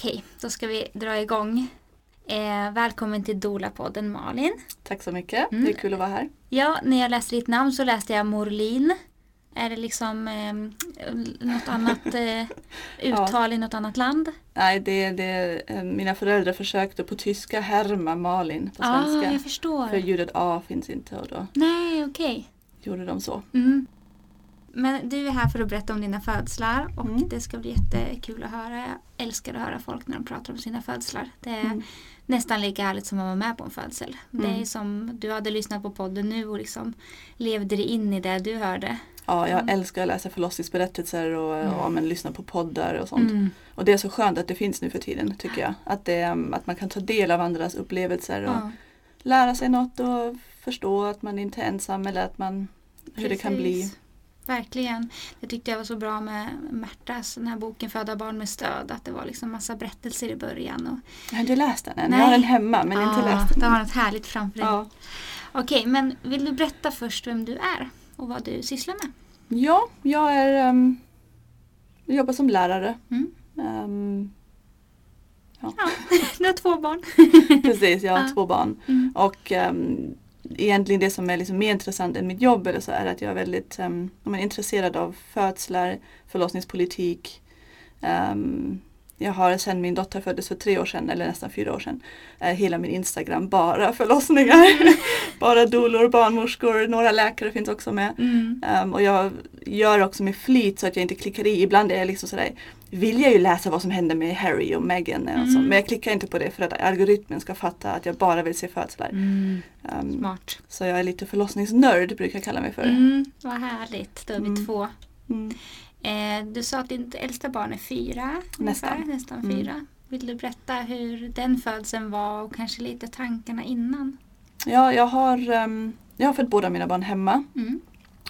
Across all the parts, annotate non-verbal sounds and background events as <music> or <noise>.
Okej, då ska vi dra igång. Eh, välkommen till Dola-podden Malin. Tack så mycket. Mm. Det är kul att vara här. Ja, när jag läste ditt namn så läste jag Morlin. Är det liksom eh, något annat eh, <laughs> uttal i något annat land? Nej, det, det, eh, mina föräldrar försökte på tyska härma Malin på Ja, ah, svenska. jag förstår. För ljudet A finns inte och då Nej, okej. gjorde de så. Mm. Men du är här för att berätta om dina födslar och Mm. det ska bli jättekul att höra. Jag älskar att höra folk när de pratar om sina födslar. Det är Mm. nästan lika härligt som att vara med på en födsel. Det är Mm. som du hade lyssnat på podden nu och liksom levde dig in i det du hörde. Ja, jag Mm. älskar att läsa förlossningsberättelser och, Mm. och men, lyssna på poddar och sånt. Mm. Och det är så skönt att det finns nu för tiden tycker jag. Att, det, att man kan ta del av andras upplevelser och lära sig något och förstå att man inte är ensam eller att man, hur det kan bli. Verkligen. Det tyckte jag var så bra med Märtas, den här boken Föda barn med stöd. Att det var liksom massa berättelser i början. Och, har inte läst den än. Nej. Jag har den hemma men inte Ah, läst den. Du har något härligt framför dig. Ja. Okej, men vill du berätta först vem du är och vad du sysslar med? Ja, jag är um, jag jobbar som lärare. Mm. Ehm, <laughs> Du har två barn. <laughs> precis, jag har Ja. två barn. Mm. Och um, egentligen det som är liksom mer intressant än mitt jobb eller så är att jag är väldigt um, jag är intresserad av födslar, förlossningspolitik. Um, jag har sedan min dotter föddes för tre år sedan, eller nästan fyra år sedan, är hela min Instagram bara <laughs> förlossningar. <laughs> bara dolor, barnmorskor, några läkare finns också med. Mm. Um, och jag gör också med flit så att jag inte klickar i. Ibland är jag liksom sådär, vill jag ju läsa vad som händer med Harry och Meghan. Och så, Mm. men jag klickar inte på det för att algoritmen ska fatta att jag bara vill se födslar. Mm. Um, Smart. så jag är lite förlossningsnörd brukar jag kalla mig för. Mm. Vad härligt, då är vi Mm. två. Mm. Eh, du sa att ditt äldsta barn är fyra. ungefär, Nästan. nästan Mm. fyra. Vill du berätta hur den födseln var och kanske lite tankarna innan? Ja, jag har, um, jag har fött båda mina barn hemma. Mm.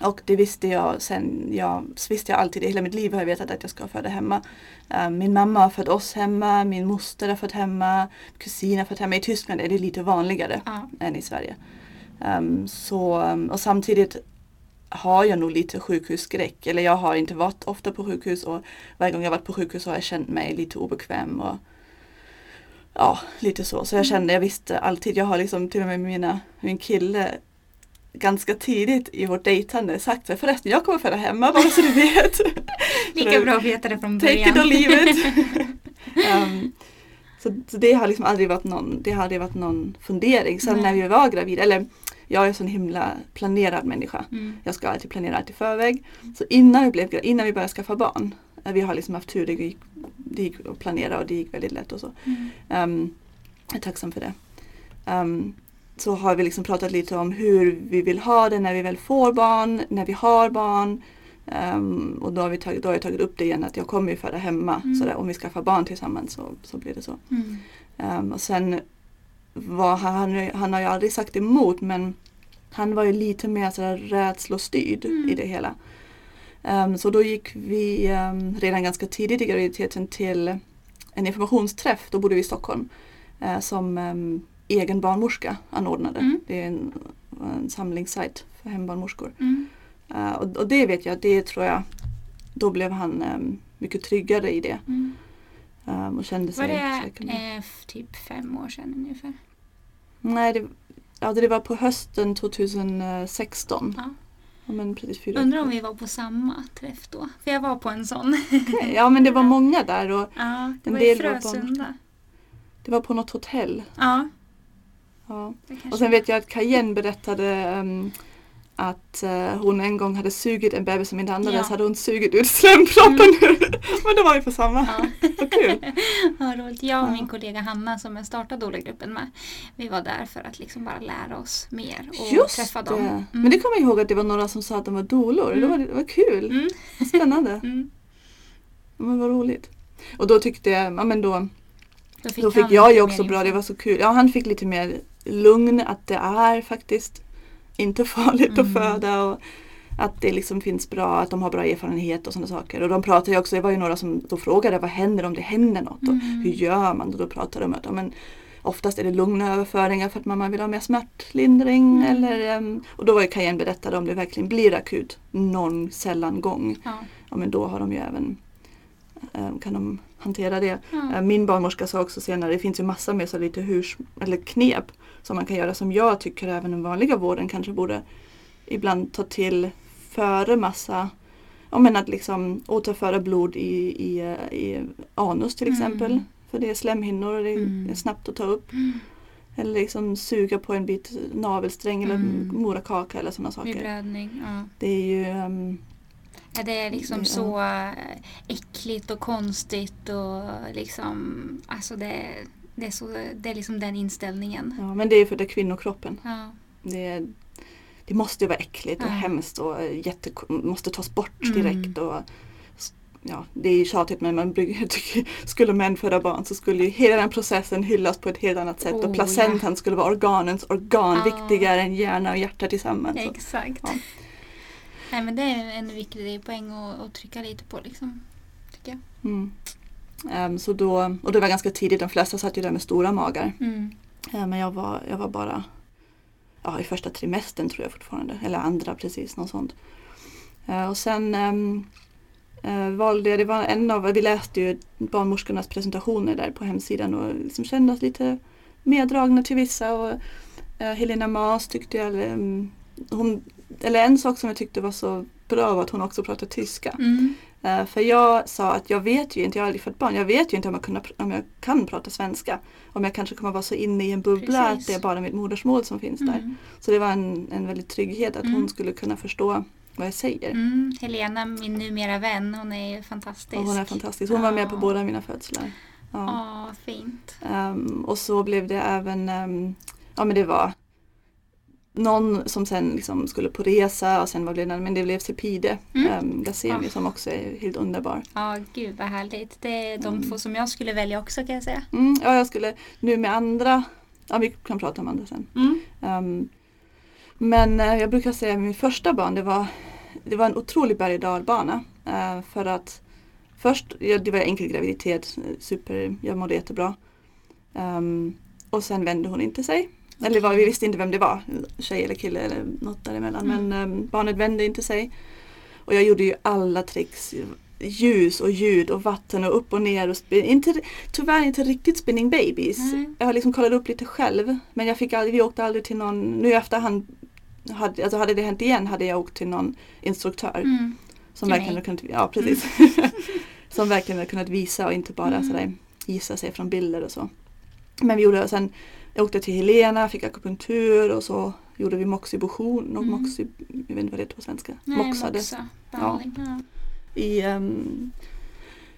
Och det visste jag sen, jag, visste jag alltid, i hela mitt liv har jag vetat att jag ska föda hemma. Um, min mamma har fött oss hemma, min moster har fött hemma, kusin har fött hemma. I Tyskland är det lite vanligare. Ja. än i Sverige. Ehm, så, um, och samtidigt har jag nog lite sjukhusskräck. Eller jag har inte varit ofta på sjukhus och varje gång jag varit på sjukhus har jag känt mig lite obekväm. Och, ja, lite så. Så jag kände, jag visste alltid, jag har liksom till och med mina, min kille ganska tidigt i vårt dejtande sagt så förresten jag kommer föda hemma bara så du vet. <laughs> Lika bra att veta det från Take början. it or leave it. <laughs> um, så, så det har liksom aldrig varit någon, det har aldrig varit någon fundering. Sen Nej. när vi var gravida, eller jag är en sån himla planerad människa. Mm. Jag ska alltid planera allt i förväg. Så innan vi, blev, innan vi började skaffa barn, eh, vi har liksom haft tur, det gick, det gick att planera och det gick väldigt lätt och så. Mm. Um, jag är tacksam för det. Um, så har vi liksom pratat lite om hur vi vill ha det när vi väl får barn, när vi har barn. Um, och då har, vi tagit, då har jag tagit upp det igen att jag kommer ju föda hemma. Mm. Så där, om vi skaffar barn tillsammans så, så blir det så. Mm. Um, och sen var han, han, har ju aldrig sagt emot men han var ju lite mer sådär rädslostyrd Mm. i det hela. Um, så då gick vi um, redan ganska tidigt i graviditeten till en informationsträff, då bodde vi i Stockholm, eh, som um, egen barnmorska anordnade. Mm. Det är en, en samlingssajt för hembarnmorskor. Mm. Eh, och, och det vet jag, det tror jag, då blev han um, mycket tryggare i det. Mm. Um, och kände sig Var det säker med- eh, typ fem år sedan ungefär? Nej, det, ja, det var på hösten 2016. Ja. Ja, men precis fyra Undrar om vi var på samma träff då? För jag var på en sån. <laughs> Ja, men det var många där och Ja, det var i del var på- Frösunda. det var på något hotell. Ja, Ja. det Och sen vet jag att Cayenne berättade ehm, att eh, hon en gång hade sugit en bebis som inte andades, Ja. Mm. hade hon sugit ut slemproppen <laughs> Men då var vi på samma. Ja. Vad kul. <laughs> Ja, roligt. Jag och Ja. min kollega Hanna som jag startade Dola-gruppen med. Vi var där för att liksom bara lära oss mer och Just träffa det. dem. Mm. Men det kommer jag ihåg att det var några som sa att de var dolor. Det, Mm. var, det var kul. Mm. Spännande. <laughs> Mm. Men vad roligt. Och då tyckte jag, ja men då Då fick, Då fick jag ju också bra, det var så kul. Ja, han fick lite mer lugn att det är faktiskt inte <laughs> farligt Mm. att föda och att det liksom finns bra, att de har bra erfarenhet och sådana saker. Och de pratar ju också, det var ju några som då frågade vad händer om det händer något och Mm. hur gör man? Och då pratade de om att men oftast är det lugna överföringar för att mamma vill ha mer smärtlindring. Mm. Eller, em, och då var ju Cayenne berättade om det verkligen blir akut någon sällan gång. Ja. Ja, men då har de ju även eh, kan de hantera det. Eh, Min barnmorska sa också senare, det finns ju massor med så lite hurs, eller knep som man kan göra som jag tycker även den vanliga vården kanske borde ibland ta till före massa Ja men att liksom återföra blod i, i, i anus till Mm. exempel. För det är slemhinnor och det är, Mm. snabbt att ta upp. Eller liksom suga på en bit navelsträng eller Mm. morakaka eller sådana saker. blödning. Ja. Det är ju ehm, Ja, det är liksom så äckligt och konstigt och liksom, alltså det, det är så, det är liksom den inställningen. ja, men det är för det är kvinnokroppen. Ja. Det, är- det måste ju vara äckligt och Ja. hemskt och jätte, måste tas bort Mm. direkt. Och, ja, det är ju tjatigt men man <laughs> tycker, skulle män föda barn så skulle ju hela den processen hyllas på ett helt annat sätt Oh, och placentan skulle vara organens organ, Ja. viktigare än hjärna och hjärta tillsammans. Så, Exakt. Ja. Nej men det är en viktig poäng att, att trycka lite på liksom. Tycker jag. mm. Ehm, så då, och det var ganska tidigt, de flesta satt ju där med stora magar. Mm. Eh, men jag var, jag var bara ja, i första trimestern tror jag fortfarande, eller andra precis, något sånt. Eh, och sen ehm, eh, valde jag, det var en av, vi läste ju barnmorskornas presentationer där på hemsidan och liksom kände oss lite meddragna till vissa. Och, eh, Helena Maas tyckte jag, mm, hon, eller en sak som jag tyckte var så bra var att hon också pratade tyska. Mm. Eh, För jag sa att jag vet ju inte, jag har aldrig fått barn, jag vet ju inte om jag, kunna, om jag kan prata svenska. Om jag kanske kommer vara så inne i en bubbla Precis. att det är bara mitt modersmål som finns där. Mm. Så det var en, en väldigt trygghet att Mm. hon skulle kunna förstå vad jag säger. Mm. Helena, min numera vän, hon är ju fantastisk. Och hon är fantastisk. Hon var med på båda mina födslar. Ja. Ja, fint. Ehm, och så blev det även, ehm, ja men det var någon som sen liksom skulle på resa och sen blev det, men det blev Cepide Mm. mm. Gazemi Ja. som också är helt underbar. Ja, gud vad härligt. Det är de Mm. två som jag skulle välja också kan jag säga. Mm, ja, jag skulle nu med andra, ja vi kan prata om andra sen. Ehm, men eh, jag brukar säga att min första barn det var, det var en otrolig berg och dalbana. Eh, för att först, ja, det var enkel graviditet, super, jag mådde jättebra. Ehm, och sen vände hon inte sig. Eller var, vi visste inte vem det var, tjej eller kille eller något däremellan. Mm. Men ehm, barnet vände inte sig. Och jag gjorde ju alla tricks. Ljus och ljud och vatten och upp och ner. Och spin- inte, tyvärr inte riktigt spinning babies. Nej. Jag har liksom kollat upp lite själv. Men jag fick aldrig, vi åkte aldrig till någon, nu i efterhand hade, alltså hade det hänt igen hade jag åkt till någon instruktör. Mm. Som Till verkligen mig. kunnat, ja precis. <laughs> som verkligen kunnat visa och inte bara Mm. sådär gissa sig från bilder och så. Men vi gjorde sen, jag åkte till Helena, fick akupunktur och så gjorde vi moxibustion och Mm. moxi, jag vet inte vad det heter på svenska. Nej, Moxade moxa, behandling. Ja. i ehm,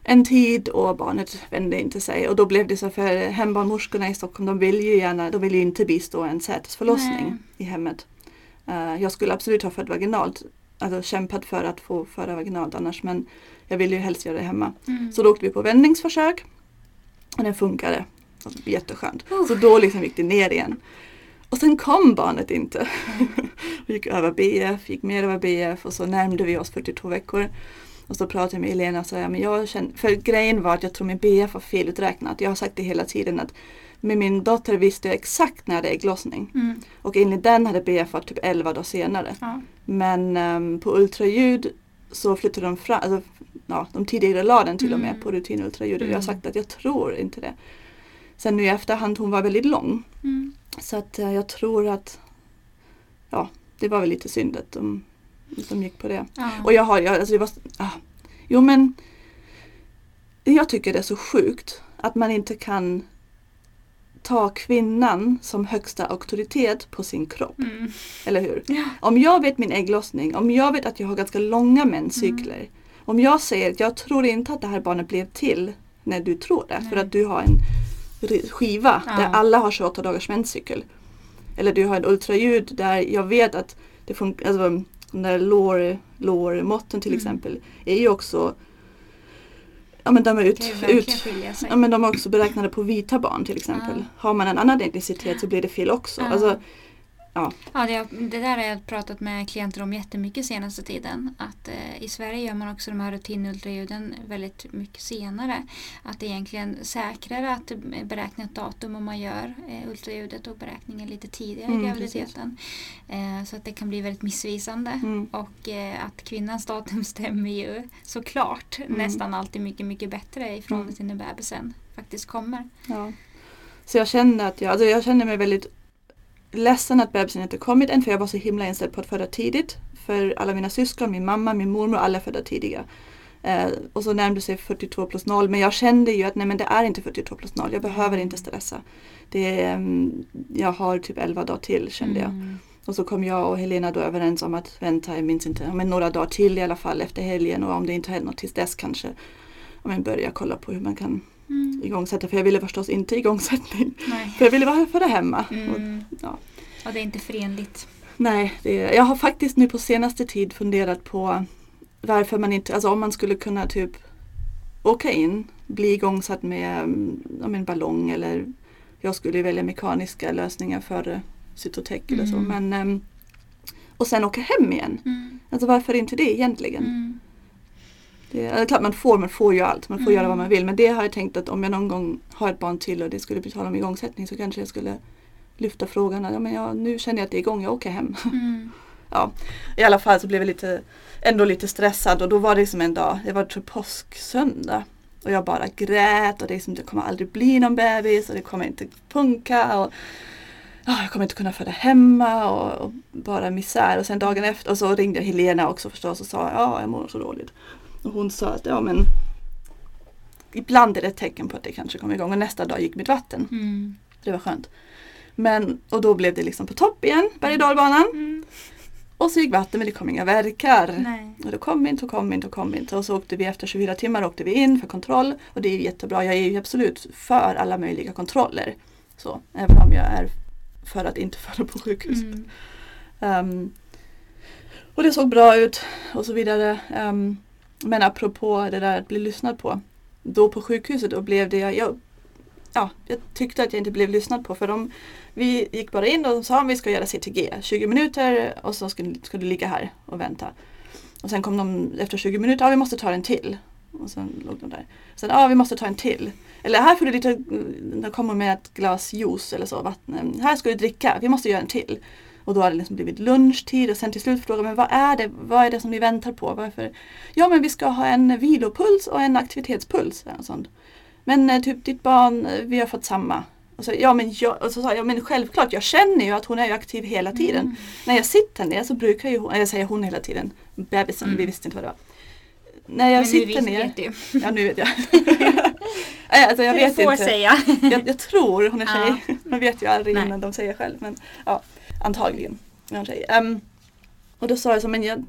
en tid och barnet vände inte sig och då blev det så för hembarnmorskorna i Stockholm de vill ju gärna, de vill ju inte bistå en sätesförlossning Nej. i hemmet. Eh, jag skulle absolut ha fött vaginalt, alltså kämpat för att få föda vaginalt annars men jag ville ju helst göra det hemma. Mm. Så då åkte vi på vändningsförsök och den funkade. Jätteskönt. Så då liksom gick det ner igen. Och sen kom barnet inte. <laughs> vi gick över BF, gick mer över BF och så närmade vi oss 42 veckor. Och så pratade jag med Elena och sa, ja, men jag känner, för grejen var att jag tror min BF var feluträknat. Jag har sagt det hela tiden att med min dotter visste jag exakt när det är ägglossning. Mm. Och enligt den hade BF varit typ 11 dagar senare. Ja. Men ehm, på ultraljud så flyttade de fram, alltså, ja, de tidigare la den till och med Mm. på rutinultraljud och jag har Mm. sagt att jag tror inte det. Sen nu i efterhand, hon var väldigt lång. Mm. Så att eh, jag tror att, ja, det var väl lite synd att de, de gick på det. Ja. Och jag har, jag, alltså det var, ah, jo men jag tycker det är så sjukt att man inte kan ta kvinnan som högsta auktoritet på sin kropp. Mm. Eller hur? Ja. Om jag vet min ägglossning, om jag vet att jag har ganska långa menscykler. Mm. Om jag säger att jag tror inte att det här barnet blev till när du tror det. För Nej. att du har en skiva Ja. där alla har 28 dagars menscykel. Eller du har en ultraljud där jag vet att det funkar, alltså de där lår, lårmåtten till Mm. exempel är ju också Ja men de är ut, ut. Ja men de är också beräknade på vita barn till exempel. Ja. Har man en annan etnicitet så blir det fel också. Alltså, ja. Ja, det, det där har jag pratat med klienter om jättemycket senaste tiden. Att eh, i Sverige gör man också de här rutinultraljuden väldigt mycket senare. Att det är egentligen säkrare att beräkna ett datum om man gör eh, ultraljudet och beräkningen lite tidigare i Mm, graviditeten. Eh, så att det kan bli väldigt missvisande. Mm. Och eh, att kvinnans datum <laughs> stämmer ju såklart Mm. nästan alltid mycket, mycket bättre ifrån Mm. till när bebisen faktiskt kommer. Ja. Så jag kände att jag, alltså jag kände mig väldigt ledsen att bebisen inte kommit än för jag var så himla inställd på att föda tidigt. För alla mina syskon, min mamma, min mormor, alla är födda tidiga. Eh, och så närmade sig 42 plus 0 men jag kände ju att nej men det är inte 42 plus 0, jag behöver inte stressa. Det är, mm, jag har typ 11 dagar till kände jag. Mm. Och så kom jag och Helena då överens om att vänta, jag minns inte, men några dagar till i alla fall efter helgen och om det inte händer något tills dess kanske om jag börjar kolla på hur man kan Mm. igångsätta. För jag ville förstås inte igångsättning. Nej. För jag ville vara föda hemma. Och, Mm. ja. Och det är inte förenligt. Nej, det, jag har faktiskt nu på senaste tid funderat på varför man inte, alltså om man skulle kunna typ åka in, bli igångsatt med mm, om en ballong eller jag skulle välja mekaniska lösningar för cytotec eller så. Mm. Men, ehm, och sen åka hem igen. Mm. Alltså varför inte det egentligen? Mm. Det är klart man får, man får ju allt, man får Mm. göra vad man vill. Men det har jag tänkt att om jag någon gång har ett barn till och det skulle bli tal om igångsättning så kanske jag skulle lyfta frågan. Ja, men jag, nu känner jag att det är igång, jag åker hem. <laughs> Mm. ja, I alla fall så blev jag lite, ändå lite stressad och då var det som en dag, det var tror jag påsksöndag. Och jag bara grät och det, är som, det kommer aldrig bli någon bebis och det kommer inte funka. Och, ja, jag kommer inte kunna föda hemma och, och bara misär. Och sen dagen efter och så ringde jag Helena också förstås och sa ja, jag mår så dåligt. Och hon sa att ja men ibland är det ett tecken på att det kanske kommer igång och nästa dag gick mitt vatten. Mm. Det var skönt. Men, och då blev det liksom på topp igen, berg och dalbanan. Mm. Och så gick vatten men det kom inga verkar. Nej. Och det kom inte och kom inte och kom inte. Och så åkte vi efter 24 timmar åkte vi in för kontroll. Och det är jättebra. Jag är ju absolut för alla möjliga kontroller. Så, även om jag är för att inte <laughs> föda på sjukhus. Mm. Ehm, och det såg bra ut och så vidare. Ehm, men apropå det där att bli lyssnad på. Då på sjukhuset då blev det, jag, ja, jag tyckte att jag inte blev lyssnad på för de, vi gick bara in och de sa att vi ska göra CTG, 20 minuter och så ska, ska du ligga här och vänta. Och sen kom de efter 20 minuter, ja vi måste ta en till. Och sen låg de där. Sen, ja vi måste ta en till. Eller här får du lite, de kommer med ett glas juice eller så, vatten. Här ska du dricka, vi måste göra en till. Och då har det liksom blivit lunchtid och sen till slut frågar men vad är det, vad är det som ni väntar på? Varför? Ja men vi ska ha en vilopuls och en aktivitetspuls. Och sånt. Men eh, typ ditt barn, eh, vi har fått samma. Och så, ja, men jag, och så sa jag, ja men självklart, jag känner ju att hon är aktiv hela tiden. Mm. När jag sitter ner så brukar ju hon, jag säger hon hela tiden, bebisen, Mm. vi visste inte vad det var. När jag Men nu sitter vet, ner, vet du. ja nu vet jag. <laughs> Alltså jag Du vet får inte. säga. Jag, jag tror hon är tjej. Man vet ju aldrig Nej. innan de säger själv. Men ja, antagligen. Ehm, och då sa jag så, men jag,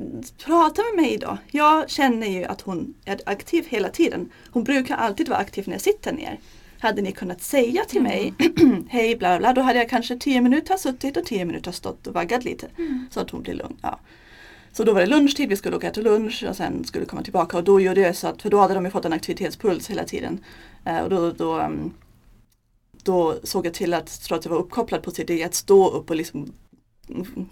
prata med mig då. Jag känner ju att hon är aktiv hela tiden. Hon brukar alltid vara aktiv när jag sitter ner. Hade ni kunnat säga till mig, <clears throat> hej bla bla, då hade jag kanske tio minuter suttit och tio minuter stått och vaggat lite. Mm. Så att hon blir lugn. Ja. Så då var det lunchtid, vi skulle åka till lunch och sen skulle komma tillbaka och då gjorde jag så att, för då hade de ju fått en aktivitetspuls hela tiden. Eh, och då, då, ehm, då såg jag till att, trots att jag var uppkopplad på CT, att stå upp och liksom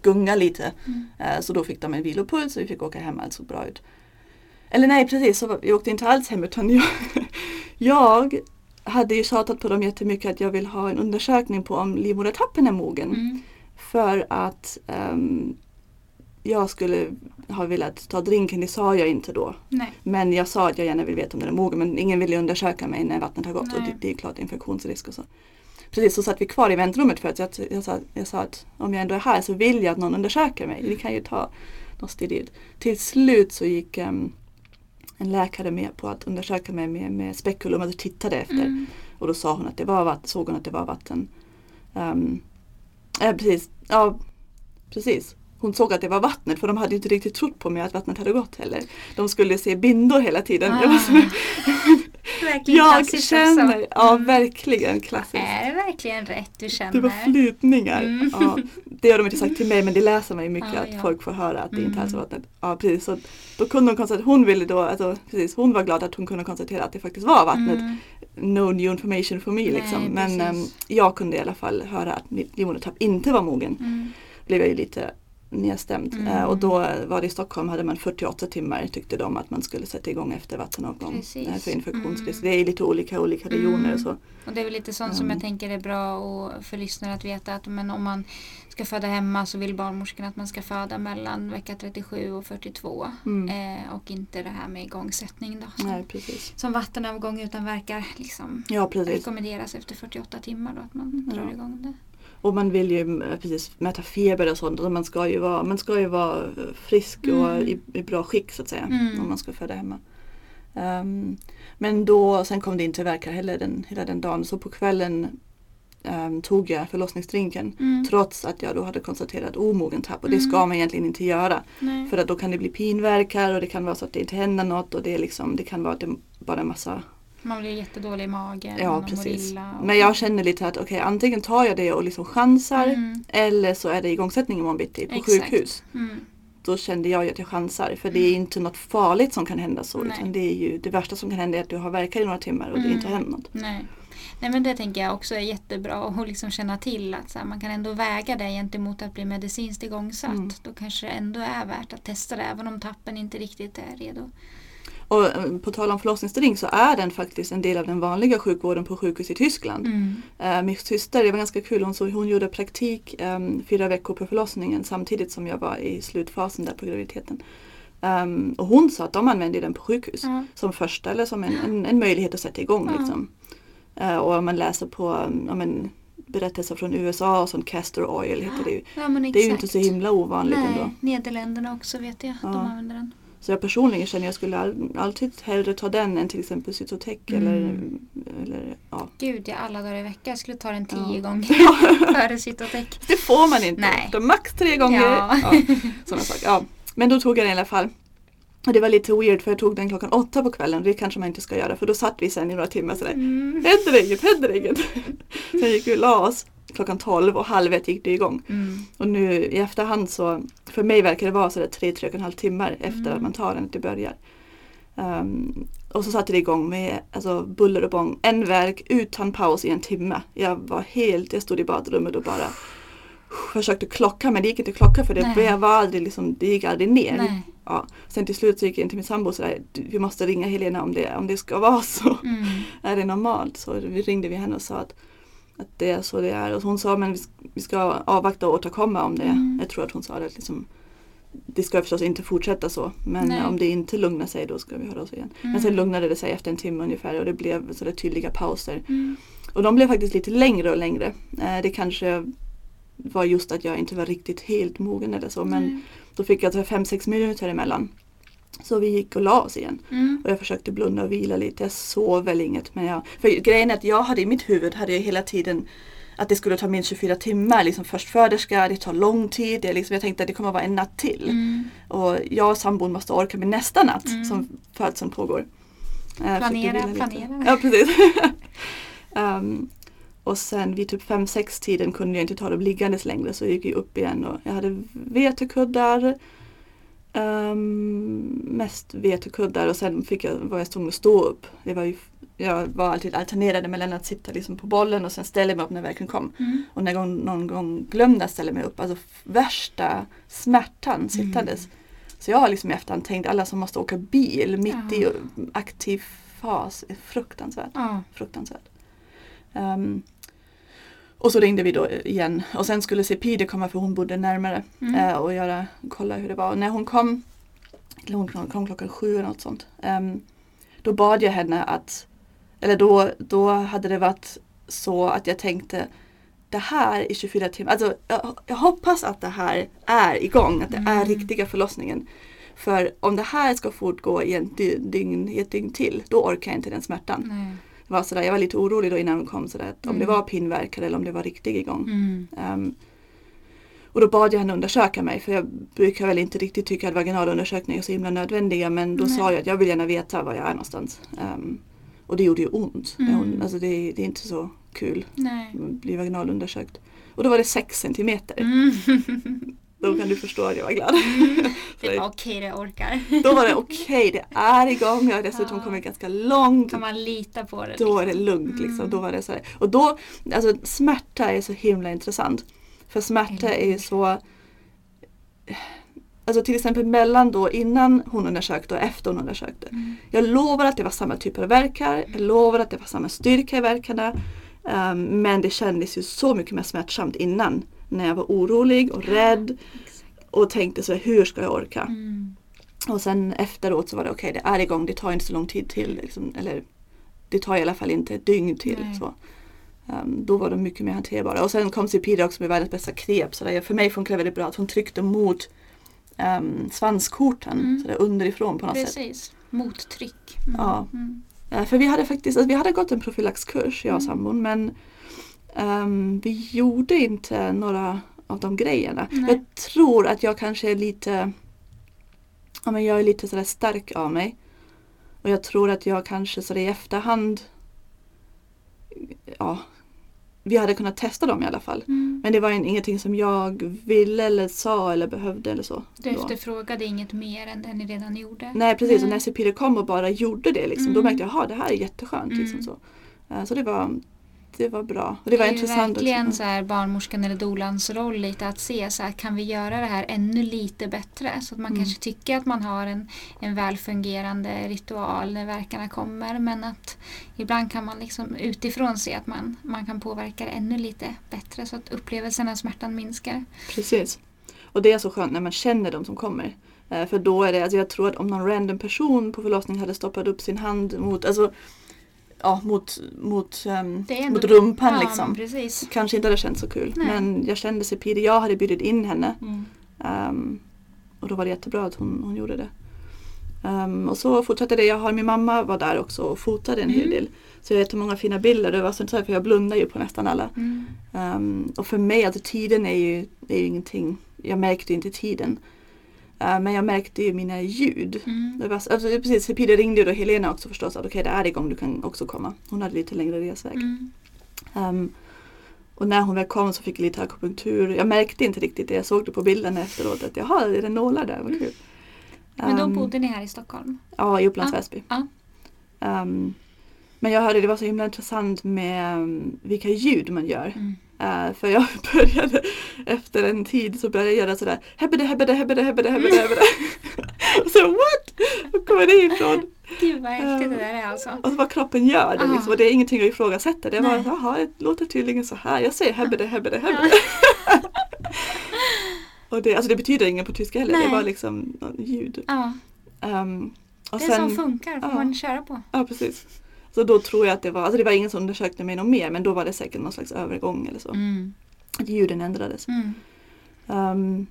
gunga lite. Mm. Eh, så då fick de en vilopuls och vi fick åka hem, allt såg bra ut. Eller nej, precis, så vi åkte inte alls hem utan jag, <laughs> jag hade ju tjatat på dem jättemycket att jag vill ha en undersökning på om livmodertappen är mogen. Mm. För att ehm, jag skulle ha velat ta drinken, det sa jag inte då. Nej. Men jag sa att jag gärna vill veta om den är mogen men ingen ville undersöka mig när vattnet har gått och det, Nej. det är klart infektionsrisk och så. Precis, så satt vi kvar i väntrummet för att jag, jag, sa, jag sa att om jag ändå är här så vill jag att någon undersöker mig. Vi kan ju ta något steroid. Till slut så gick ehm, en läkare med på att undersöka mig med, med spekulum, alltså tittade efter. Mm. Och då sa hon att det var vatten, såg hon att det var vatten. Um, äh, precis, ja precis. Hon såg att det var vattnet för de hade inte riktigt trott på mig att vattnet hade gått heller. De skulle se bindor hela tiden. Så, Verkligen jag klassiskt känner, också. ja Mm. verkligen klassiskt. Är det verkligen rätt du känner? Det var flytningar. Mm. Ja, det har de inte sagt till mig men det läser man ju mycket Ja, att ja. folk får höra att det inte Mm. alls är vattnet. Ja precis, så då kunde hon konstatera, hon ville då, alltså, precis, hon var glad att hon kunde konstatera att det faktiskt var vattnet. Mm. No new information for me Nej, liksom. Men precis. ehm, jag kunde i alla fall höra att livmodertapp inte var mogen. Mm. blev jag ju lite nedstämd. Mm. Eh, och då var det i Stockholm hade man 48 timmar tyckte de att man skulle sätta igång efter vattenavgång Precis. eh, för infektionsrisk. Mm. Det är lite olika olika regioner Mm. så. Och det är väl lite sånt som Mm. jag tänker är bra och för lyssnare att veta att men om man ska föda hemma så vill barnmorskan att man ska föda mellan vecka 37 och 42. Mm. Eh, och inte det här med igångsättning då. Som, Nej precis. som vattenavgång utan verkar liksom Ja precis. rekommenderas efter 48 timmar då att man drar Ja. igång det. Och man vill ju eh, precis mäta feber och sånt. Och man ska ju vara, man ska ju vara eh, frisk och Mm. i, i bra skick så att säga. Mm. Om man ska föda hemma. Ehm, men då, sen kom det inte verka heller den, hela den dagen. Så på kvällen ehm, tog jag förlossningsdrinken. Mm. Trots att jag då hade konstaterat omogen tapp. Och det Mm. ska man egentligen inte göra. Nej. För att då kan det bli pinverkar och det kan vara så att det inte händer något. Och det, är liksom, det kan vara att det bara en massa Man blir jättedålig i magen. Ja precis. och- Men jag känner lite att okej antingen tar jag det och liksom chansar. Mm. Eller så är det igångsättning imorgon bitti på Exakt. sjukhus. Mm. Då kände jag ju att jag chansar. För det är inte något farligt som kan hända så. Nej. Utan det är ju det värsta som kan hända är att du har verkar i några timmar och det Mm. inte har hänt något. Nej. Nej men det tänker jag också är jättebra att <laughs> liksom känna till att här, man kan ändå väga det gentemot att bli medicinskt igångsatt. Mm. Då kanske det ändå är värt att testa det även om tappen inte riktigt är redo. Och eh, på tal om förlossningsdrink så är den faktiskt en del av den vanliga sjukvården på sjukhus i Tyskland. Mm. Eh, min syster, det var ganska kul, hon, så hon gjorde praktik um, fyra veckor på förlossningen samtidigt som jag var i slutfasen där på graviditeten. Ehm, och hon sa att de använde den på sjukhus Ja. som första eller som en, en, en möjlighet att sätta igång. Ja. Liksom. Eh, och om man läser på um, men, berättelser från USA och sånt castor oil heter det ju. Ja, Det är ju inte så himla ovanligt ändå. Nej, Nederländerna också vet jag. De Ja. använder den. Så jag personligen känner att jag skulle all, alltid hellre ta den än till exempel Cytotec Mm. eller, eller ja. Gud, jag alla dagar i veckan. Jag skulle ta den tio Ja. gånger <laughs> <laughs> före Cytotec. Det får man inte. Nej. De max tre gånger. Ja. Ja, sådana saker. Ja. Men då tog jag den i alla fall. Och det var lite weird för jag tog den klockan åtta på kvällen. Det kanske man inte ska göra för då satt vi sen i några timmar sådär. Mm. Händer inget, händer inget. <laughs> Sen gick vi och la oss klockan tolv och halv ett gick det igång. Mm. Och nu i efterhand så, för mig verkar det vara sådär tre, tre och en halv timmar efter Mm. att man tar den att det börjar. Ehm, och så satte det igång med alltså, buller och bång. En verk utan paus i en timme. Jag var helt, jag stod i badrummet och bara försökte klocka men det gick inte att klocka för det, jag var aldrig liksom, det gick aldrig ner. Nej. Ja. Sen till slut så gick jag in till min sambo och sådär, "Du, vi måste ringa Helena om det, om det ska vara så. Mm. Är det normalt? Så vi ringde vi henne och sa att, att det är så det är. Och hon sa men vi ska, avvakta och återkomma om det. Mm. Jag tror att hon sa det liksom, det ska förstås inte fortsätta så. Men Nej. om det inte lugnar sig då ska vi höra oss igen. Mm. Men sen lugnade det sig efter en timme ungefär och det blev sådär tydliga pauser. Mm. Och de blev faktiskt lite längre och längre. Eh, det kanske var just att jag inte var riktigt helt mogen eller så. Men då fick jag 5-6 minuter emellan. Så vi gick och la oss igen. Mm. Och jag försökte blunda och vila lite. Jag sov väl inget. Men jag, för grejen är att jag hade i mitt huvud hade jag hela tiden att det skulle ta minst 24 timmar. Liksom förstföderska, det tar lång tid. Det liksom, jag tänkte att det kommer vara en natt till. Mm. Och jag och sambon måste orka med nästa natt Mm. som födseln pågår. Eh, Planera, lite. planera. Ja, precis. <laughs> Ehm, och sen vid typ 5-6 tiden kunde jag inte ta dem liggandes längre så jag gick upp igen och jag hade vetekuddar. Um, mest vetekuddar och sen fick jag, var jag tvungen att stå upp. Det var ju, jag var alltid alternerade mellan att sitta liksom på bollen och sen ställa mig upp när verken kom. Mm. Och när jag någon gång glömde att ställa mig upp, alltså värsta smärtan sittandes. Så jag har liksom i efterhand tänkt alla som måste åka bil mitt Ja. i aktiv fas är fruktansvärt. Ja. fruktansvärt. Ehm, och så ringde vi då igen och sen skulle Sepide komma för hon bodde närmare Mm. eh, och göra, kolla hur det var. Och när hon kom, hon kom, klockan sju eller något sånt. ehm, då bad jag henne att, eller då, då hade det varit så att jag tänkte det här i 24 timmar, alltså jag, jag hoppas att det här är igång, att det är Mm. riktiga förlossningen. För om det här ska fortgå i, en dy- dygn, i ett dygn till, då orkar jag inte den smärtan. Nej. Var sådär, jag var lite orolig då innan hon kom sådär, att om det Mm. var pinverkare eller om det var riktig igång. Mm. Ehm, och då bad jag henne undersöka mig för jag brukar väl inte riktigt tycka att vaginalundersökningar är så himla nödvändiga men då Nej. sa jag att jag vill gärna veta var jag är någonstans. Ehm, och det gjorde ju ont. när Hon, Mm. alltså det, det är inte så kul att bli vaginalundersökt. Och då var det 6 centimeter. Mm. <laughs> Då kan du förstå att jag var glad. <laughs> Det var okej, det orkar. då var det okej, det är igång. Jag har dessutom Ja. kommit ganska långt. Kan man lita på det? Då är liksom? det lugnt liksom. Mm. Då var det så här. Och då, alltså smärta är så himla intressant. För smärta är ju så, Alltså till exempel mellan då innan hon undersökte och efter hon undersökte. Mm. Jag lovar att det var samma typer av verkar. Jag lovar att det var samma styrka i verkarna. Um, men det kändes ju så mycket mer smärtsamt innan. När jag var orolig och rädd och tänkte så här, hur ska jag orka? Mm. Och sen efteråt så var det okej, det är igång, det tar inte så lång tid till. Liksom, eller det tar i alla fall inte ett dygn till. Nej. Så. Um, då var de mycket mer hanterbara. Och sen kom Cipida också med världens bästa knep. Så där, för mig funkar det väldigt bra att hon tryckte mot um, svanskorten Mm. så där underifrån på något sätt. Precis. Mottryck. Mm. Ja. Mm. Eh, För vi hade faktiskt alltså vi hade gått en profylaxkurs, jag och Mm. sambon, men ehm, vi gjorde inte några av de grejerna. Nej. Jag tror att jag kanske är lite, ja men jag är lite sådär stark av mig. Och jag tror att jag kanske sådär i efterhand, ja, vi hade kunnat testa dem i alla fall. Mm. Men det var in- ingenting som jag ville eller sa eller behövde eller så. Du då. efterfrågade inget mer än det ni redan gjorde. Nej precis, och Nej. när Cipire kom och bara gjorde det liksom, då Mm. märkte jag att det här är jätteskönt. Liksom, Mm. så. Eh, så det var, det var bra. Och det var är ju intressant verkligen också. så här barnmorskan eller dolans roll lite att se så här, kan vi göra det här ännu lite bättre? Så att man Mm. kanske tycker att man har en, en väl fungerande ritual när verkarna kommer men att ibland kan man liksom utifrån se att man, man kan påverka det ännu lite bättre så att upplevelsen av smärtan minskar. Precis. Och det är så skönt när man känner de som kommer. Eh, För då är det, alltså jag tror att om någon random person på förlossning hade stoppat upp sin hand mot, alltså, ja, mot, mot, ändå- mot rumpan ja, liksom. precis. Kanske inte hade känts så kul. Nej. Men jag kände Cipire, jag hade bjudit in henne. Mm. Ehm, och då var det jättebra att hon, hon gjorde det. Ehm, och så fortsatte det. Jag har, min mamma var där också och fotade en hel Mm. del. Så jag har jättemånga fina bilder. Det var så intressant för jag blundar ju på nästan alla. Mm. Ehm, och för mig, alltså tiden är ju, är ju ingenting. Jag märkte inte tiden. Ehm, men jag märkte ju mina ljud. Mm. Det var, alltså, precis, Peder ringde ju då Helena också förstås. Att okej, det är igång, du kan också komma. Hon hade lite längre resväg. Mm. Ehm, och när hon väl kom så fick jag lite akupunktur. Jag märkte inte riktigt det. Jag såg det på bilderna efteråt. Att jaha, är det nålar där? Vad kul. Men då Ehm, bodde ni här i Stockholm? Ja, i Upplands Väsby. ja. Ehm, men jag hörde det var så himla intressant med um, vilka ljud man gör. Mm. Eh, för jag <laughs> började efter en tid så började jag göra sådär hebbede hebbede hebbede hebbede hebbede hebbede. och <laughs> så what? Var kommer det ifrån? Gud vad häftigt det där är alltså. Och vad kroppen gör det Ah. liksom. Och det är ingenting jag ifrågasätter. Det var Nej. jaha, det låter tydligen så här. Jag säger hebbede hebbede hebbede. <laughs> och det, alltså det betyder inget på tyska heller. Nej. Det var liksom ljud. Ja, och det är som funkar får ja. man köra på. Ja, precis. Så då tror jag att det var, alltså det var ingen som undersökte mig något mer men då var det säkert någon slags övergång eller så. Mm. Att ljuden ändrades. Mm. Ehm,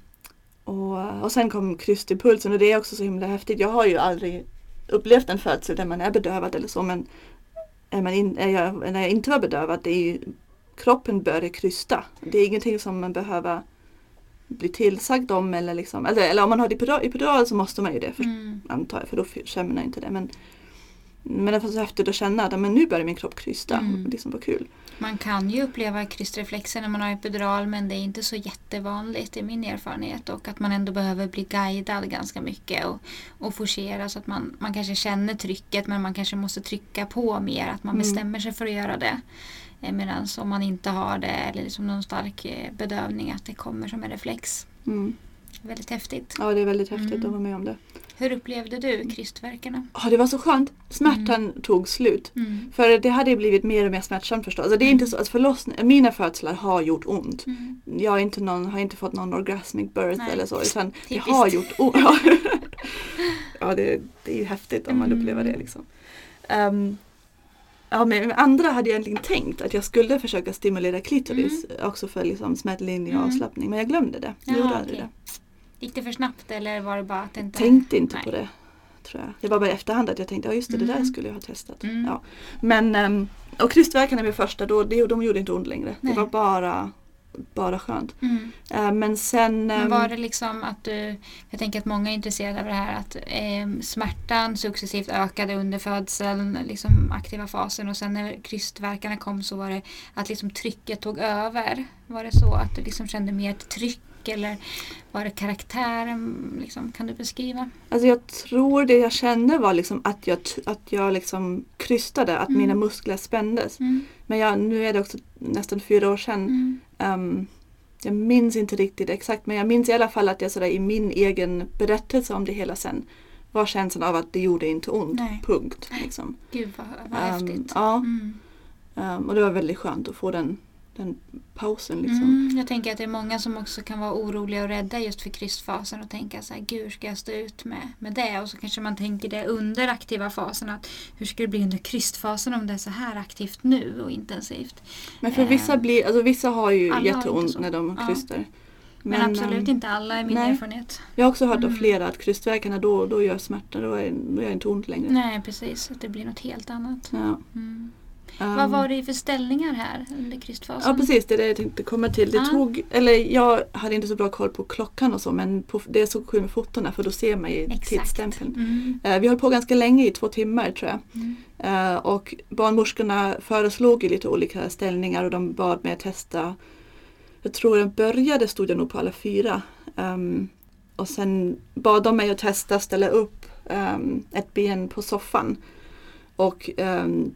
och, och sen kom kryss till pulsen och det är också så himla häftigt. Jag har ju aldrig upplevt en födsel där man är bedövad eller så men är man in, är jag, när jag inte var bedövad, det är ju, kroppen börjar krysta. Det är ingenting som man behöver bli tillsagd om eller liksom, eller, eller om man har epidural, epidural så måste man ju det för, Mm. antar jag för då känner man inte det. Men, men det var så häftigt att känna att men nu börjar min kropp krysta. Mm. Liksom vad kul. Man kan ju uppleva krystreflexer när man har epidural men det är inte så jättevanligt i min erfarenhet och att man ändå behöver bli guidad ganska mycket och, och forcera så att man, man kanske känner trycket men man kanske måste trycka på mer, att man Mm. bestämmer sig för att göra det. Medan om man inte har det eller liksom någon stark eh, bedövning att det kommer som en reflex. Mm. Väldigt häftigt. Ja det är väldigt häftigt Mm. att vara med om det. Hur upplevde du krystvärkarna? Ja det var så skönt. Smärtan tog slut. Mm. För det hade blivit mer och mer smärtsamt förstås. Alltså det är inte så att förlossning, mina födslar har gjort ont. Mm. Jag har inte, någon, har inte fått någon orgasmic birth Nej. eller så utan det har gjort ont. <laughs> Ja, det, det är ju häftigt om man Mm. upplever det liksom. Ehm, ja men andra hade jag egentligen tänkt att jag skulle försöka stimulera klitoris också för liksom smärtlindring och Mm. avslappning men jag glömde det. Jag Ja, gjorde aldrig okej. Gick det för snabbt eller var det bara att inte... Tänkte inte Nej. på det. Tror jag. Det var bara i efterhand att jag tänkte, ja just det, det där Mm. skulle jag ha testat. Mm. Ja. Men, um, och krystvärkarna med första, då, det, de gjorde inte ont längre. Nej. Det var bara, bara skönt. Mm. Eh, men sen... Men ehm, var det liksom att du, jag tänker att många är intresserade av det här att eh, smärtan successivt ökade under födseln, liksom aktiva fasen och sen när krystvärkarna kom så var det att liksom trycket tog över. Var det så att du liksom kände mer ett tryck eller var det karaktären? Liksom, kan du beskriva? Alltså jag tror det jag kände var liksom att jag, att jag liksom krystade, att Mm. mina muskler spändes. Mm. Men jag, nu är det också nästan fyra år sedan. Ehm, jag minns inte riktigt exakt men jag minns i alla fall att jag sådär i min egen berättelse om det hela sen var känslan av att det gjorde inte ont. Nej. Punkt. Liksom. Gud vad, vad Ehm, häftigt. ja, Mm. ehm, och det var väldigt skönt att få den, den pausen. Liksom. Mm, jag tänker att det är många som också kan vara oroliga och rädda just för krystfasen och tänka så här, gud hur ska jag stå ut med, med det? Och så kanske man tänker det under aktiva fasen att hur ska det bli under krystfasen om det är så här aktivt nu och intensivt? Men för Ehm, vissa, blir, alltså vissa har ju har jätteont när de Ja. krystar. Men, absolut ehm, inte alla är min nej. erfarenhet. Jag har också hört av Mm. flera att krystvärkarna då, då gör smärta, då är, då gör det inte ont längre. Nej precis, att det blir något helt annat. Ja. Mm. Ehm, Vad var det för ställningar här under krystfasen? Ja precis, det är det jag tänkte komma till. Det Ja. tog, eller jag hade inte så bra koll på klockan och så men på, det är så kul med fotona för då ser man ju Exakt. tidsstämpeln. Mm. Eh, vi höll på ganska länge, i två timmar tror jag. Mm. Eh, och barnmorskorna föreslog ju lite olika ställningar och de bad mig att testa. Jag tror jag började stod jag nog på alla fyra. Ehm, och sen bad de mig att testa ställa upp ehm, ett ben på soffan. Och ehm,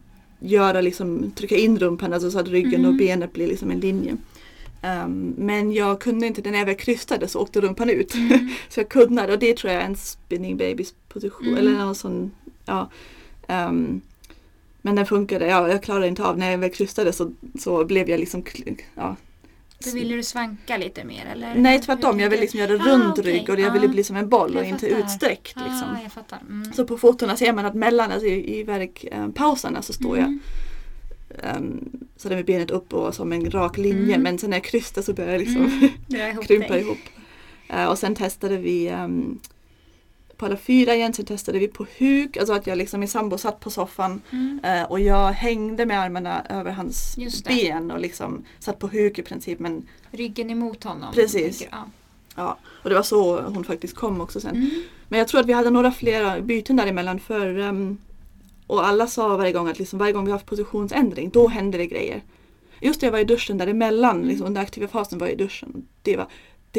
göra liksom, trycka in rumpan alltså så att ryggen Mm. och benet blir liksom en linje. Ehm, men jag kunde inte, när jag väl krystade så åkte rumpan ut. Mm. <laughs> Så jag kunde och det tror jag är en spinning babys position Mm. eller någon sån, ja. Ehm, men den funkade, ja, jag klarade inte av, när jag väl krystade så, så blev jag liksom, ja. Då ville du svanka lite mer eller? Nej tvärtom, jag ville liksom göra Ah, rund okej. rygg och jag ville Ah. bli som en boll och Jag inte fattar. utsträckt. Ah, Liksom. jag fattar. Mm. Så på fotona ser man att mellan, alltså i, i verkpauserna så står jag Mm. um, så där med benet upp och som en rak linje Mm. men sen när jag krystar så börjar jag liksom Mm. <laughs> Ihop krympa dig. ihop. Eh, och sen testade vi ehm, på alla fyra igen, sen testade vi på huk, alltså att jag liksom, min sambo satt på soffan Mm. eh, och jag hängde med armarna över hans ben och liksom satt på huk i princip. Men, Ryggen emot honom. Precis. tänker. Ja. ja, och det var så hon faktiskt kom också sen. Mm. Men jag tror att vi hade några flera byten däremellan för ehm, och alla sa varje gång att liksom, varje gång vi har haft positionsändring då händer det grejer. Just det, jag var i duschen däremellan, Mm. liksom, under aktiva fasen var jag i duschen. Det var,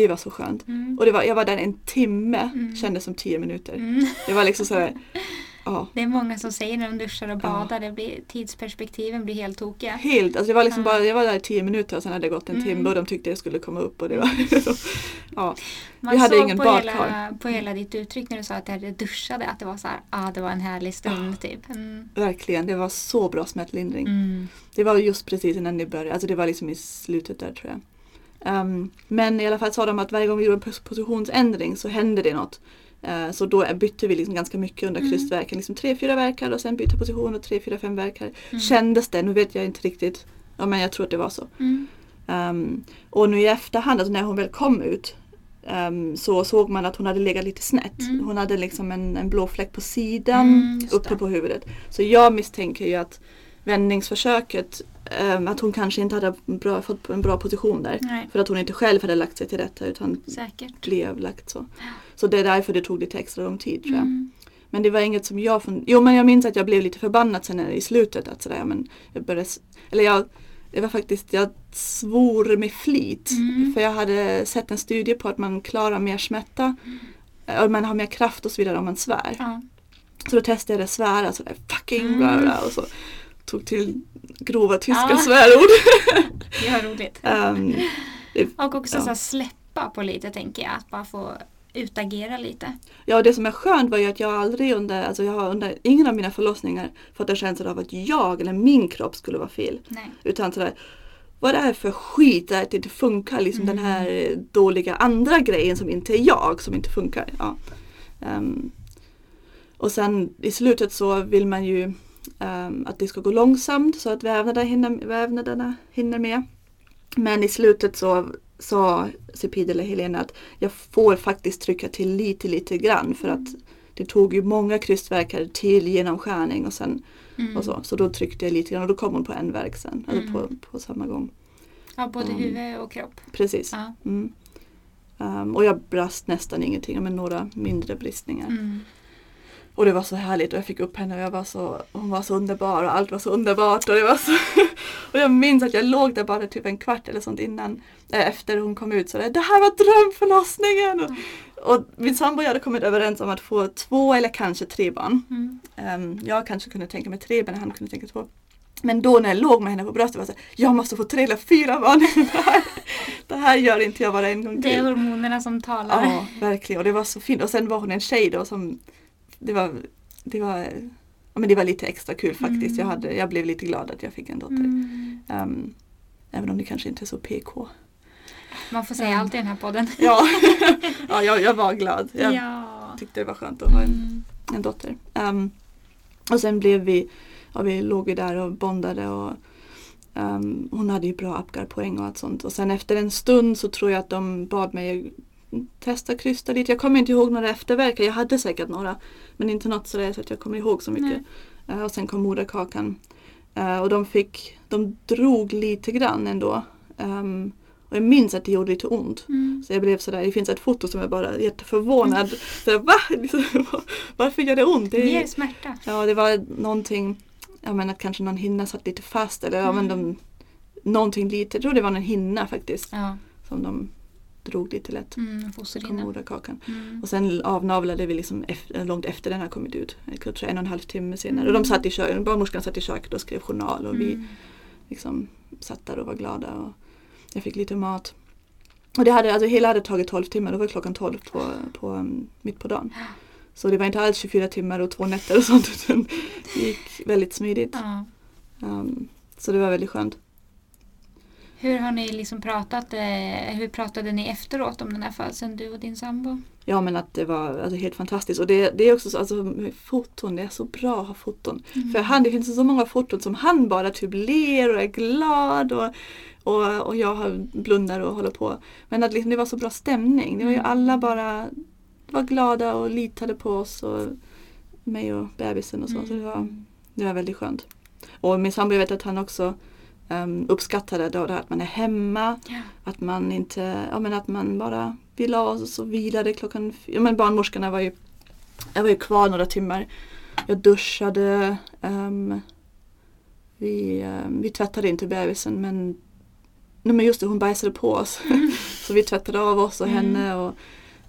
det var så skönt. Mm. Och det var, jag var där en timme, Mm. kändes som tio minuter. Mm. Det var liksom sådär, <laughs> ja. Det är många som säger när de duschar och Ja. badar, det blir, tidsperspektiven blir helt tokiga. Helt, alltså det var liksom Ja. bara, jag var där i tio minuter och sen hade det gått en Mm. timme och de tyckte jag skulle komma upp och det var <laughs> ja. Man Vi hade såg ingen på badkar. hela, på hela ditt uttryck när du sa att du duschade att det var så här, ah, det var en härlig stund typ. Mm. Verkligen, det var så bra smärtlindring. Mm. Det var just precis innan det började, alltså det var liksom i slutet där tror jag. Ehm, men i alla fall sa de att varje gång vi gjorde en pos- positionsändring så hände det något. Eh, så då bytte vi liksom ganska mycket under Mm. krystverken. Liksom tre, fyra verkar och sen byta position och tre, fyra, fem verkar. Mm. Kändes det, nu vet jag inte riktigt. Ja men jag tror att det var så. Mm. Ehm, och nu i efterhand, alltså när hon väl kom ut ehm, så såg man att hon hade legat lite snett. Mm. Hon hade liksom en, en blå fläck på sidan Mm, uppe på huvudet. Så jag misstänker ju att vändningsförsöket, ehm, att hon kanske inte hade bra, fått en bra position där. Nej, För att hon inte själv hade lagt sig till rätta utan säkert. blev lagt så. Så det är därför det tog lite extra lång tid tror jag. Mm. Men det var inget som jag fund- Jo men jag minns att jag blev lite förbannad sen i slutet att sådär men jag började Eller jag det var faktiskt, jag svor med flit. Mm. För jag hade sett en studie på att man klarar mer smärta. Och man har mer kraft och så vidare om man svär. Ja. Så då testade jag det svära sådär fucking Mm. bla bla och så tog till grova tyska Ja. svärord. <laughs> Det var roligt. Ehm, Och också ja. så släppa på lite tänker jag. Att bara få utagera lite. Ja, det som är skönt var ju att jag aldrig under, alltså jag har under ingen av mina förlossningar fått en känsla av att jag eller min kropp skulle vara fel. Nej. Utan sådär, vad är det här för skit att det inte funkar, liksom Mm. den här dåliga andra grejen som inte är jag, som inte funkar. Ja. Ehm, och sen i slutet så vill man ju ehm, att det ska gå långsamt så att vävnaderna hinner, vävnaderna hinner med. Men i slutet så sa Cepid eller Helena att jag får faktiskt trycka till lite, lite grann för att det tog ju många krystverkar till genomskärning och sen Mm. och så. Så då tryckte jag lite grann och då kom hon på en verk sen, Mm. på, på samma gång. Ja, både Mm. huvud och kropp. Precis. Ja. Mm. Ehm, och jag brast nästan ingenting, men några mindre bristningar. Mm. Och det var så härligt och jag fick upp henne och jag var så, hon var så underbar och allt var så underbart. Och, det var så <laughs> och jag minns att jag låg där bara typ en kvart eller sånt innan, eh, efter hon kom ut. Så det, det här var drömförlossningen! Och, och min sambo och jag hade kommit överens om att få två eller kanske tre barn. Mm. Ehm, jag kanske kunde tänka mig tre men han kunde tänka två. Men då när jag låg med henne på bröstet var jag så här, jag måste få tre eller fyra barn. det, här, det <laughs> det här gör inte jag bara en gång Det är till. hormonerna som talar. Ja, verkligen. Och det var så fint. Och sen var hon en tjej då som det var, det var, ja, men det var lite extra kul faktiskt. Jag, Mm. hade, jag blev lite glad att jag fick en dotter. Ehm, även om det kanske inte är så PK. Man får säga Mm. allt i den här podden. Ja, <laughs> ja jag, jag var glad. Jag ja. tyckte det var skönt att ha en, Mm. en dotter. Ehm, och sen blev vi, ja, vi låg ju där och bondade och ehm, hon hade ju bra Apgar-poäng och allt sånt. Och sen efter en stund så tror jag att de bad mig testa krysta lite. Jag kommer inte ihåg några efterverkar. Jag hade säkert några. Men inte något sådär så att jag kommer ihåg så mycket. Eh, och sen kom moderkakan. Eh, och de fick, de drog lite grann ändå. Ehm, och jag minns att det gjorde lite ont. Mm. Så jag blev sådär, det finns ett foto som är bara jätteförvånad. <laughs> Så, Va? Liksom, <laughs> Varför gör det ont? Det, Mer smärta. ja, det var någonting, ja men att kanske någon hinna satt lite fast eller ja men de, någonting lite, jag tror det var en hinna faktiskt Ja. som de drog lite lätt. Mm, Så kom fosterhinna. moderkakan. Mm. Och sen avnavlade vi liksom efter, långt efter den har kommit ut. Jag tror en och en halv timme senare. Och de satt i köket, barnmorskan satt i köket och skrev journal och vi Mm. liksom satt där och var glada. Och jag fick lite mat. Och det hade, alltså hela hade tagit 12 timmar, det var klockan 12 på, på, um, mitt på dagen. Så det var inte alls 24 timmar och två nätter och sånt utan det gick väldigt smidigt. Ja. Um, så det var väldigt skönt. Hur har ni liksom pratat, eh, hur pratade ni efteråt om den här födseln, du och din sambo? Ja men att det var alltså, helt fantastiskt och det, det är också så, alltså foton, det är så bra att ha foton. Mm. För han, det finns så många foton som han bara typ ler och är glad och, och, och jag blundar och håller på. Men att liksom, det var så bra stämning. Det var ju Mm. alla bara var glada och litade på oss och mig och bebisen och så. Så det var, Mm. det var väldigt skönt. Och min sambo, jag vet att han också um, uppskattade då det här att man är hemma. Ja. Att man inte, ja men att man bara vill ha oss och så vilade klockan Ja men barnmorskorna var ju, jag var ju kvar några timmar. Jag duschade. ehm, vi, ehm, vi tvättade inte bebisen men Nej men just det, hon bajsade på oss. <laughs> så vi tvättade av oss och Mm. henne. Och,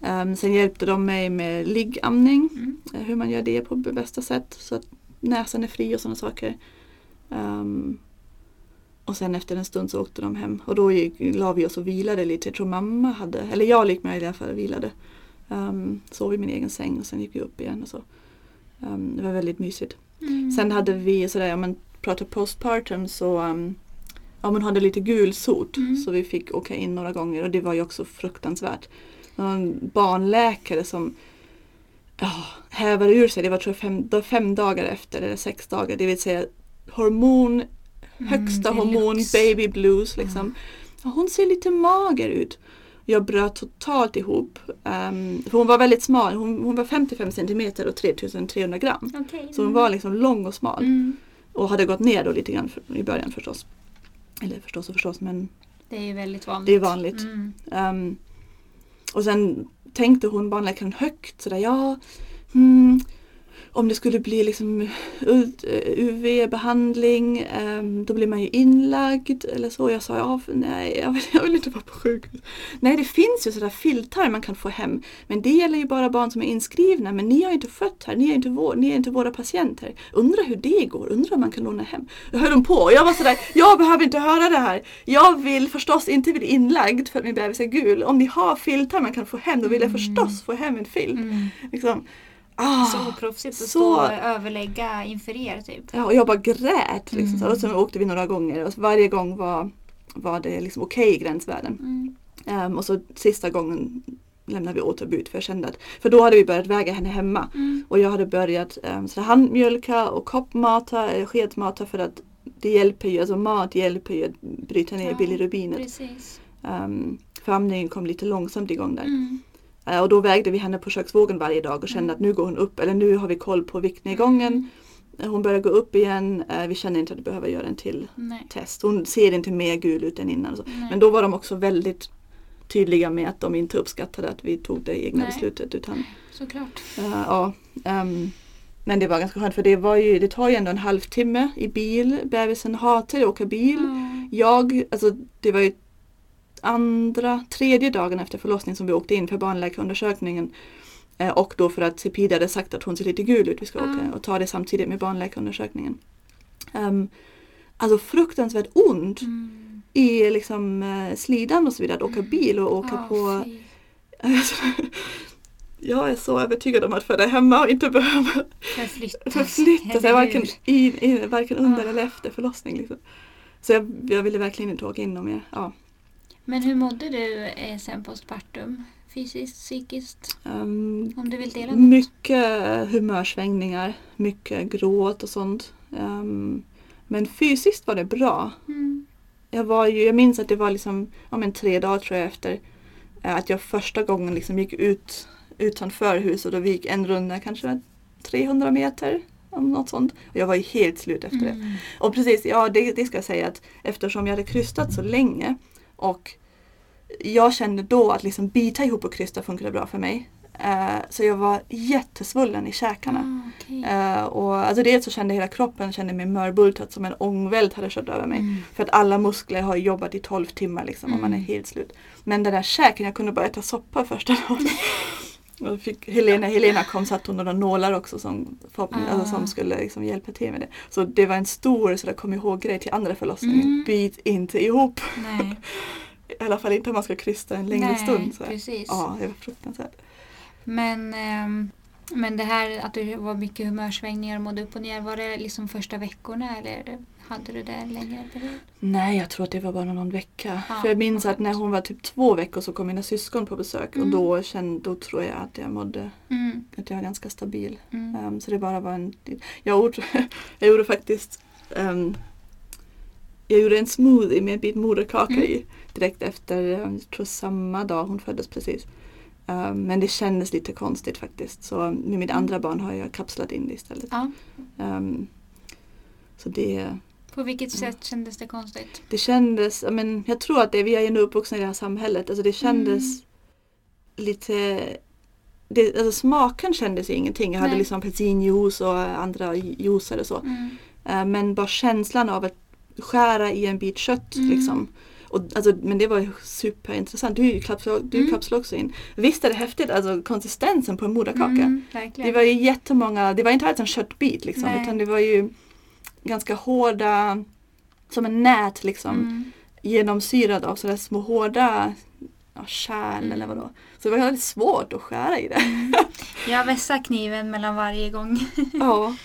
ehm, sen hjälpte de mig med liggamning. Mm. Hur man gör det på bästa sätt. Så att näsan är fri och sådana saker. Ehm, och sen efter en stund så åkte de hem. Och då gick, la vi oss och vilade lite. Jag tror mamma hade, eller jag lik mig i alla fall, vilade. Um, sov i min egen säng och sen gick vi upp igen och så. Ehm, det var väldigt mysigt. Mm. Sen hade vi sådär, om man pratar postpartum så um, ja, man hade lite gulsot Mm. så vi fick åka in några gånger och det var ju också fruktansvärt. En barnläkare som ja, hävade ur sig, det var tror jag fem, fem dagar efter eller sex dagar, det vill säga hormon, högsta Mm, hormon, baby blues liksom. Ja, hon ser lite mager ut. Jag bröt totalt ihop. ehm, för hon var väldigt smal, hon, hon var 55 centimeter och 3300 gram. Okej. Så hon var liksom lång och smal. Mm. Och hade gått ner då lite grann för, i början förstås. Eller förstås och förstås men Det är ju väldigt vanligt. det är vanligt. Mm. Ehm, och sen tänkte hon barnläkaren högt sådär ja hmm, om det skulle bli liksom UV-behandling ehm, då blir man ju inlagd eller så. Jag sa ja, nej jag vill, jag vill inte vara på sjukhus. Nej det finns ju sådär filtar man kan få hem men det gäller ju bara barn som är inskrivna men ni har ju inte fött här, ni är inte, vår, ni är inte våra patienter. Undrar hur det går, undrar om man kan låna hem. Jag höll dem på och jag var sådär, jag behöver inte höra det här. Jag vill förstås inte bli inlagd för att min bebis är gul. Om ni har filtar man kan få hem då vill jag förstås få hem en filt. Mm. Liksom. Ah, Så oproffsigt att så- stå och överlägga inför er typ. Ja, och jag bara grät. Liksom. Mm. Så, och sen åkte vi några gånger och varje gång var, var det liksom okej gränsvärden. Mm. Ehm, och så sista gången lämnade vi återbud för jag kände att, för då hade vi börjat väga henne hemma. Mm. Och jag hade börjat um, så handmjölka och koppmata, eh, skedmata för att det hjälper ju, alltså mat hjälper ju att bryta ner Ja, bilirubinet. Precis. Um, för amningen kom lite långsamt igång där. Mm. Eh, och då vägde vi henne på köksvågen varje dag och kände Mm. att nu går hon upp, eller nu har vi koll på viktnedgången. Eh, Hon börjar gå upp igen, Eh, vi känner inte att vi behöver göra en till Nej. test. Hon ser inte mer gul ut än innan. Men då var de också väldigt tydliga med att de inte uppskattade att vi tog det egna Nej. beslutet. Utan, Såklart. eh, ja, ehm, men det var ganska skönt för det, var ju, det tar ju ändå en halvtimme i bil. Bebisen hatar att åka bil. Ja. Jag, alltså det var ju andra, tredje dagen efter förlossning som vi åkte in för barnläkarundersökningen. Eh, och då för att Cepida hade sagt att hon ser lite gul ut, vi ska Ah. åka och ta det samtidigt med barnläkarundersökningen. Um, alltså fruktansvärt ont Mm. i liksom eh, slidan och så vidare, att åka bil och åka Ja, på. <laughs> Jag är så övertygad om att föda hemma och inte behöva förflytta sig varken, varken under Ja. eller efter förlossning. Liksom. Så jag, jag ville verkligen inte åka in dem mer. Ja. Men hur mådde du eh, sen postpartum? Fysiskt, psykiskt? Um, Om du vill dela något? mycket humörsvängningar, mycket gråt och sånt. Um, men fysiskt var det bra. Mm. Jag, var ju, jag minns att det var liksom, ja, men tre dagar tror jag efter eh, att jag första gången liksom gick ut utanför huset och vi gick en runda kanske 300 meter. Något sånt. Och jag var ju helt slut efter det. Mm. Och precis, ja det, det ska jag säga att eftersom jag hade krystat så länge och jag kände då att liksom bita ihop och krysta funkade bra för mig. Eh, så jag var jättesvullen i käkarna. Ah, okej. Eh, och alltså dels så kände hela kroppen kände mig mörbultad som en ångvält hade kört över mig. Mm. För att alla muskler har jobbat i 12 timmar liksom och man är Mm. helt slut. Men den där käken, jag kunde bara äta soppa första dagen. <laughs> Och fick Helena, Helena kom satt hon några nålar också som, förhoppning- Ah. alltså, som skulle liksom hjälpa till med det. Så det var en stor så där, kom ihåg grej till andra förlossningen. Mm. Bit inte ihop. Nej, <laughs> I alla fall inte om man ska krysta en längre Nej stund. Så precis. Ja, det var fruktansvärt. Men, ehm, men det här att det var mycket humörsvängningar och mådde upp och ner, var det liksom första veckorna eller hade du det längre period? Nej, jag tror att det var bara någon vecka. Ja, För jag minns att när hon var typ två veckor så kom mina syskon på besök Mm. och då, kände, då tror jag att jag mådde, Mm. att jag var ganska stabil. Mm. Ehm, så det bara var en... Jag gjorde, <laughs> jag gjorde faktiskt ehm, jag gjorde en smoothie med en bit moderkaka Mm. i direkt efter, jag tror samma dag hon föddes precis. Ehm, men det kändes lite konstigt faktiskt. Så med mitt Mm. andra barn har jag kapslat in det istället. Ja. Ehm, så det, På vilket Mm. sätt kändes det konstigt? det kändes, men jag tror att det, vi är ju nu uppvuxna i det här samhället, alltså det kändes Mm. lite det, alltså smaken kändes ju ingenting. Jag hade Nej. liksom apelsinjuice och andra juicer och så. Mm. Eh, Men bara känslan av att skära i en bit kött Mm. liksom. Och, alltså, men det var superintressant. Du, kapslar, du Mm. kapslar också in. Visst är det häftigt, alltså konsistensen på en moderkaka. Mm, Det var ju jättemånga, det var inte alls en köttbit liksom. Nej. Utan det var ju ganska hårda, som en nät liksom. Mm. Genomsyrad av sådär små hårda ja, kärl Mm. eller vadå. Så det var väldigt svårt att skära i det. Jag vässar kniven mellan varje gång. <laughs> ja.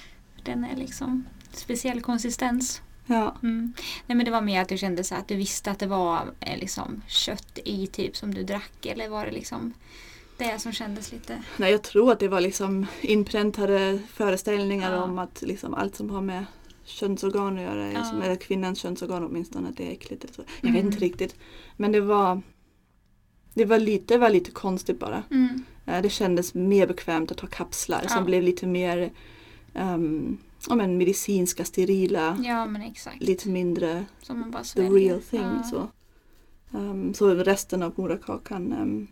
Den är liksom speciell konsistens. ja. Mm. Nej men det var mer att du kände så att du visste att det var eh, liksom kött i typ som du drack eller var det liksom det som kändes lite... Nej, jag tror att det var liksom inpräntade föreställningar Ja. om att liksom allt som har med könsorgan att göra, Ja. eller kvinnans könsorgan åtminstone, att det är äckligt. eller Så. Jag Mm. vet inte riktigt. Men det var, det var, lite, var lite konstigt bara. Mm. Eh, Det kändes mer bekvämt att ta kapslar Ja. som blev lite mer um, ja, men medicinska, sterila, Ja men exakt. lite mindre the real thing. Ja. Så. Um, så resten av moderkakan um,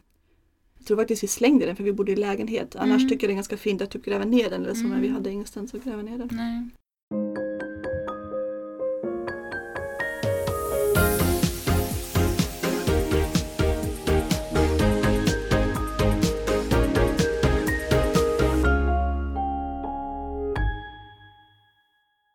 jag tror faktiskt vi slängde den för vi bodde i lägenhet. Annars Mm. tycker jag det är ganska fint att typ gräva ner den eller så men vi Mm. hade ingenstans att gräva ner den. Nej.